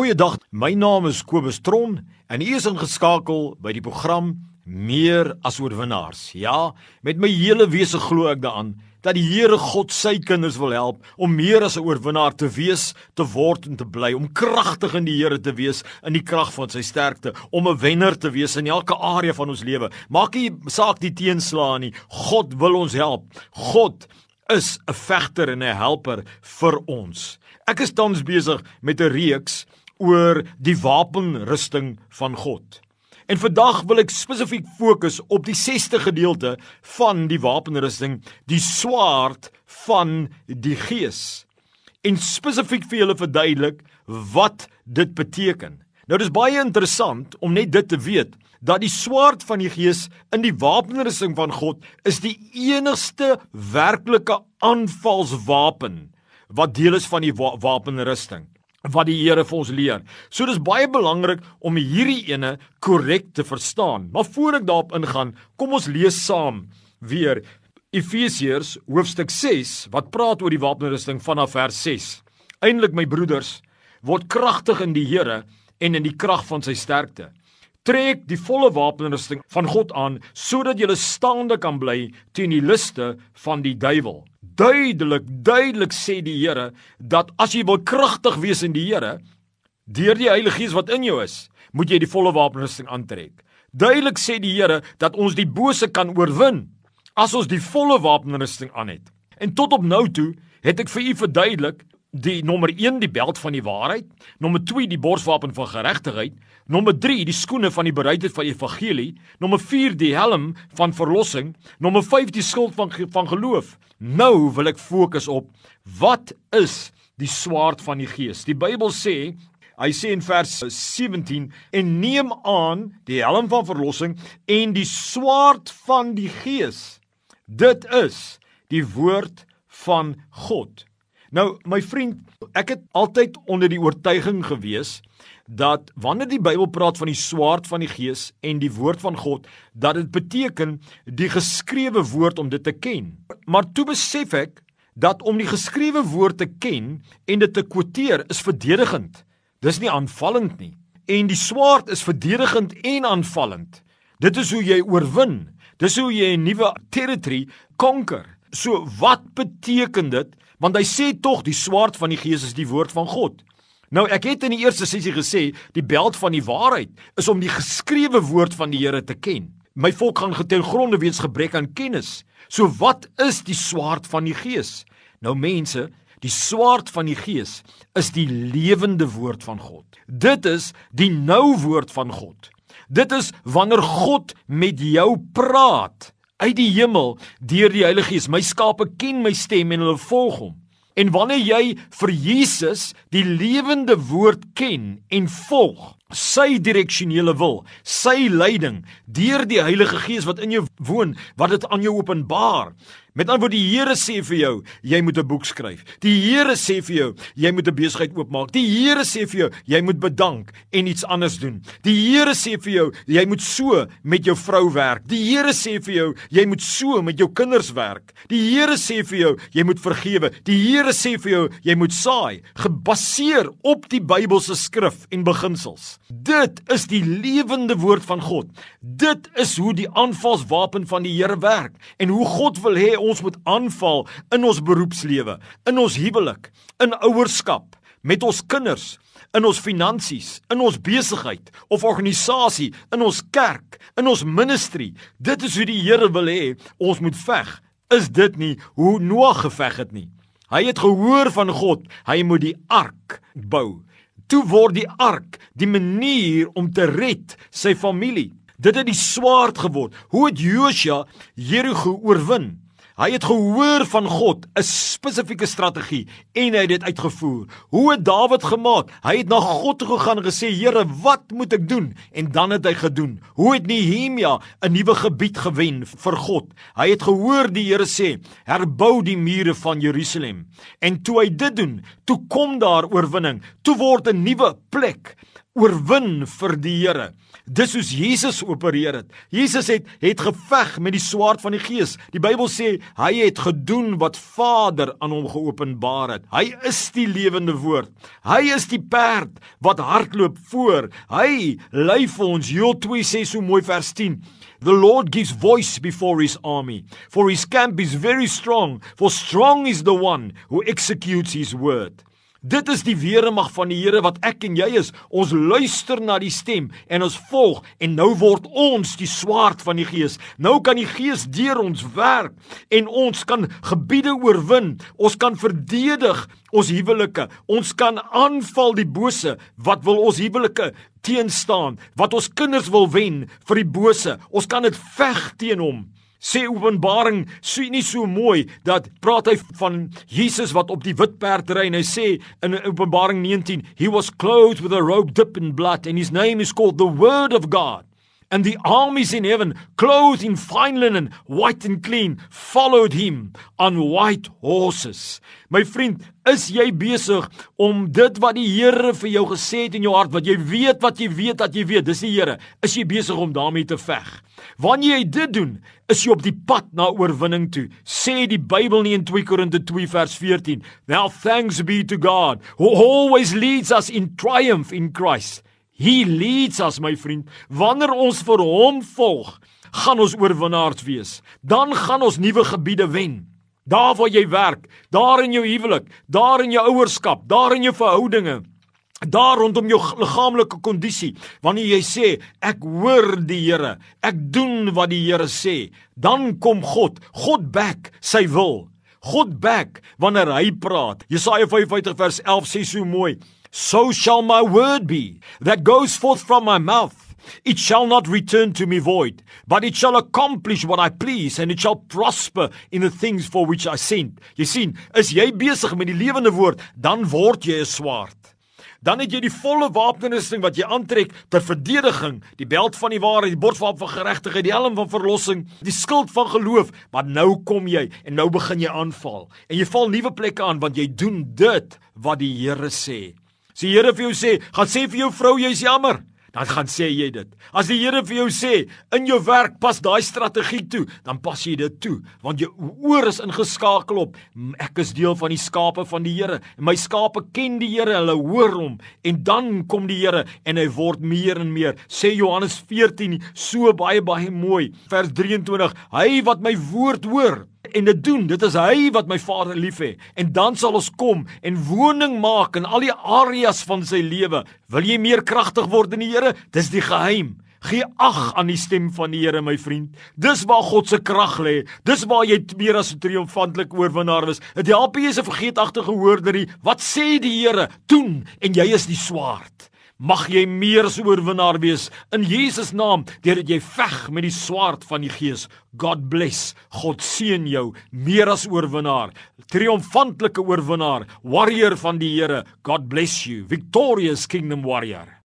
Goeiedag. My naam is Kobus Tron en u is ingeskakel by die program Meer as oorwinnaars. Ja, met my hele wese glo ek daaraan dat die Here God sy kinders wil help om meer as 'n oorwinnaar te wees, te word en te bly, om kragtig in die Here te wees in die krag van sy sterkte, om 'n wenner te wees in elke area van ons lewe. Maak nie saak die teenslae nie. God wil ons help. God is 'n vegter en 'n helper vir ons. Ek is tans besig met 'n reeks oor die wapenrusting van God. En vandag wil ek spesifiek fokus op die 6ste gedeelte van die wapenrusting, die swaard van die Gees. En spesifiek vir julle verduidelik wat dit beteken. Nou dis baie interessant om net dit te weet dat die swaard van die Gees in die wapenrusting van God is die enigste werklike aanvalswapen wat deel is van die wa wapenrusting wat die Here vir ons leer. So dis baie belangrik om hierdie ene korrek te verstaan. Maar voor ek daarop ingaan, kom ons lees saam weer Efesiërs hoofstuk 6 wat praat oor die wapenrusting vanaf vers 6. Eindelik my broeders, word kragtig in die Here en in die krag van sy sterkte. Trek die volle wapenrusting van God aan sodat jy staande kan bly teen die liste van die duiwel duidelik duidelik sê die Here dat as jy wil kragtig wees in die Here deur die Heilige Gees wat in jou is, moet jy die volle wapenrusting aantrek. Duidelik sê die Here dat ons die bose kan oorwin as ons die volle wapenrusting aan het. En tot op nou toe het ek vir u verduidelik die nommer 1 die beld van die waarheid, nommer 2 die borswapen van geregtigheid, nommer 3 die skoene van die bereidheid van evangelie, nommer 4 die helm van verlossing, nommer 5 die skild van van geloof. Nou wil ek fokus op wat is die swaard van die gees? Die Bybel sê Hy sê in vers 17 en neem aan die helm van verlossing en die swaard van die gees. Dit is die woord van God. Nou my vriend, ek het altyd onder die oortuiging gewees dat wanneer die Bybel praat van die swaard van die gees en die woord van God, dat dit beteken die geskrewe woord om dit te ken. Maar toe besef ek dat om die geskrewe woord te ken en dit te kwoteer is verdedigend. Dis nie aanvallend nie. En die swaard is verdedigend en aanvallend. Dit is hoe jy oorwin. Dis hoe jy 'n nuwe territory konker. So wat beteken dit want hy sê tog die swaard van die gees is die woord van God. Nou ek het in die eerste sessie gesê die beld van die waarheid is om die geskrewe woord van die Here te ken. My volk gaan geteen gronde weens gebrek aan kennis. So wat is die swaard van die gees? Nou mense, die swaard van die gees is die lewende woord van God. Dit is die nou woord van God. Dit is wanneer God met jou praat uit die hemel deur die Heilige Gees. My skape ken my stem en hulle volg hom. En wanneer jy vir Jesus die lewende woord ken en volg, sy direksionele wil, sy leiding deur die Heilige Gees wat in jou woon, wat dit aan jou openbaar, Met ander woorde, die Here sê vir jou, jy moet 'n boek skryf. Die Here sê vir jou, jy moet 'n besigheid oopmaak. Die Here sê vir jou, jy moet bedank en iets anders doen. Die Here sê vir jou, jy moet so met jou vrou werk. Die Here sê vir jou, jy moet so met jou kinders werk. Die Here sê vir jou, jy moet vergewe. Die Here sê vir jou, jy moet saai, gebaseer op die Bybelse skrif en beginsels. Dit is die lewende woord van God. Dit is hoe die aanvalswapen van die Here werk en hoe God wil hê ons moet aanval in ons beroepslewe, in ons huwelik, in ouerskap, met ons kinders, in ons finansies, in ons besigheid of organisasie, in ons kerk, in ons ministry. Dit is hoe die Here wil hê ons moet veg. Is dit nie hoe Noag geveg het nie? Hy het gehoor van God, hy moet die ark bou. Toe word die ark die manier om te red sy familie. Dit het die swaard geword. Hoe het Josua Jerigo oorwin? Hy het gehoor van God 'n spesifieke strategie en hy het dit uitgevoer. Hoe het Dawid gemaak? Hy het na God toe gegaan en gesê: "Here, wat moet ek doen?" En dan het hy gedoen. Hoe het Nehemia 'n nuwe gebied gewen vir God? Hy het gehoor die Here sê: "Herbou die mure van Jerusalem." En toe hy dit doen, toe kom daar oorwinning. Toe word 'n nuwe plek oorwin vir die Here. Dis soos Jesus opereer het. Jesus het het geveg met die swaard van die Gees. Die Bybel sê hy het gedoen wat Vader aan hom geopenbaar het. Hy is die lewende woord. Hy is die perd wat hardloop voor. Hy lei vir ons. Joel 2 sê so mooi vers 10. The Lord gives voice before his army, for his camp is very strong, for strong is the one who executes his word. Dit is die weermag van die Here wat ek en jy is. Ons luister na die stem en ons volg en nou word ons die swaard van die Gees. Nou kan die Gees deur ons werk en ons kan gebiede oorwin. Ons kan verdedig ons huwelike. Ons kan aanval die bose wat wil ons huwelike teenstaan, wat ons kinders wil wen vir die bose. Ons kan dit veg teen hom sê Openbaring sê nie so mooi dat praat hy van Jesus wat op die wit perd ry en hy sê in Openbaring 19 he was clothed with a robe dipped in blood and his name is called the word of God and the armies in heaven clothed in fine linen white and clean followed him on white horses my vriend is jy besig om dit wat die Here vir jou gesê het in jou hart wat jy weet wat jy weet dat jy weet dis die Here is jy besig om daarmee te veg wanneer jy dit doen is jy op die pad na oorwinning toe. Sê die Bybel nie in 2 Korinte 2 vers 14. Now thanks be to God who always leads us in triumph in Christ. He leads us my vriend. Wanneer ons vir hom volg, gaan ons oorwinnaars wees. Dan gaan ons nuwe gebiede wen. Daar waar jy werk, daar in jou huwelik, daar in jou ouerskap, daar in jou verhoudinge, daar rondom jou liggaamlike kondisie wanneer jy sê ek hoor die Here ek doen wat die Here sê dan kom God God back sy wil God back wanneer hy praat Jesaja 55 vers 11 sê so mooi so shall my word be that goes forth from my mouth It shall not return to me void, but it shall accomplish what I please and it shall prosper in the things for which I sent. Jy sien, is jy besig met die lewende woord, dan word jy 'n swaard dan het jy die volle wapenrusting wat jy aantrek ter verdediging, die beld van die waarheid, die borswapen van geregtigheid, die helm van verlossing, die skild van geloof, maar nou kom jy en nou begin jy aanval. En jy val nuwe plekke aan want jy doen dit wat die Here sê. As die Here vir jou sê, gaan sê vir jou vrou jy's jammer dan gaan sê jy dit. As die Here vir jou sê in jou werk pas daai strategie toe, dan pas jy dit toe, want jou oor is ingeskakel op ek is deel van die skape van die Here. En my skape ken die Here, hulle hoor hom en dan kom die Here en hy word meer en meer. Sê Johannes 14 so baie baie mooi, vers 23, hy wat my woord hoor en dit doen. Dit is hy wat my Vader liefhet. En dan sal ons kom en woning maak in al die areas van sy lewe. Wil jy meer kragtig word in die Here? Dis die geheim. Gee ag aan die stem van die Here, my vriend. Dis waar God se krag lê. Dis waar jy meer as 'n triomfantelike oorwinnaar is. Dit help jy is 'n vergeetagtige hoorderie. Wat sê die Here? Doen en jy is die swaard. Mag jy meer as oorwinnaar wees in Jesus naam deurdat jy veg met die swaard van die Gees. God bless. God seën jou meer as oorwinnaar, triomfantelike oorwinnaar, warrior van die Here. God bless you. Victorious kingdom warrior.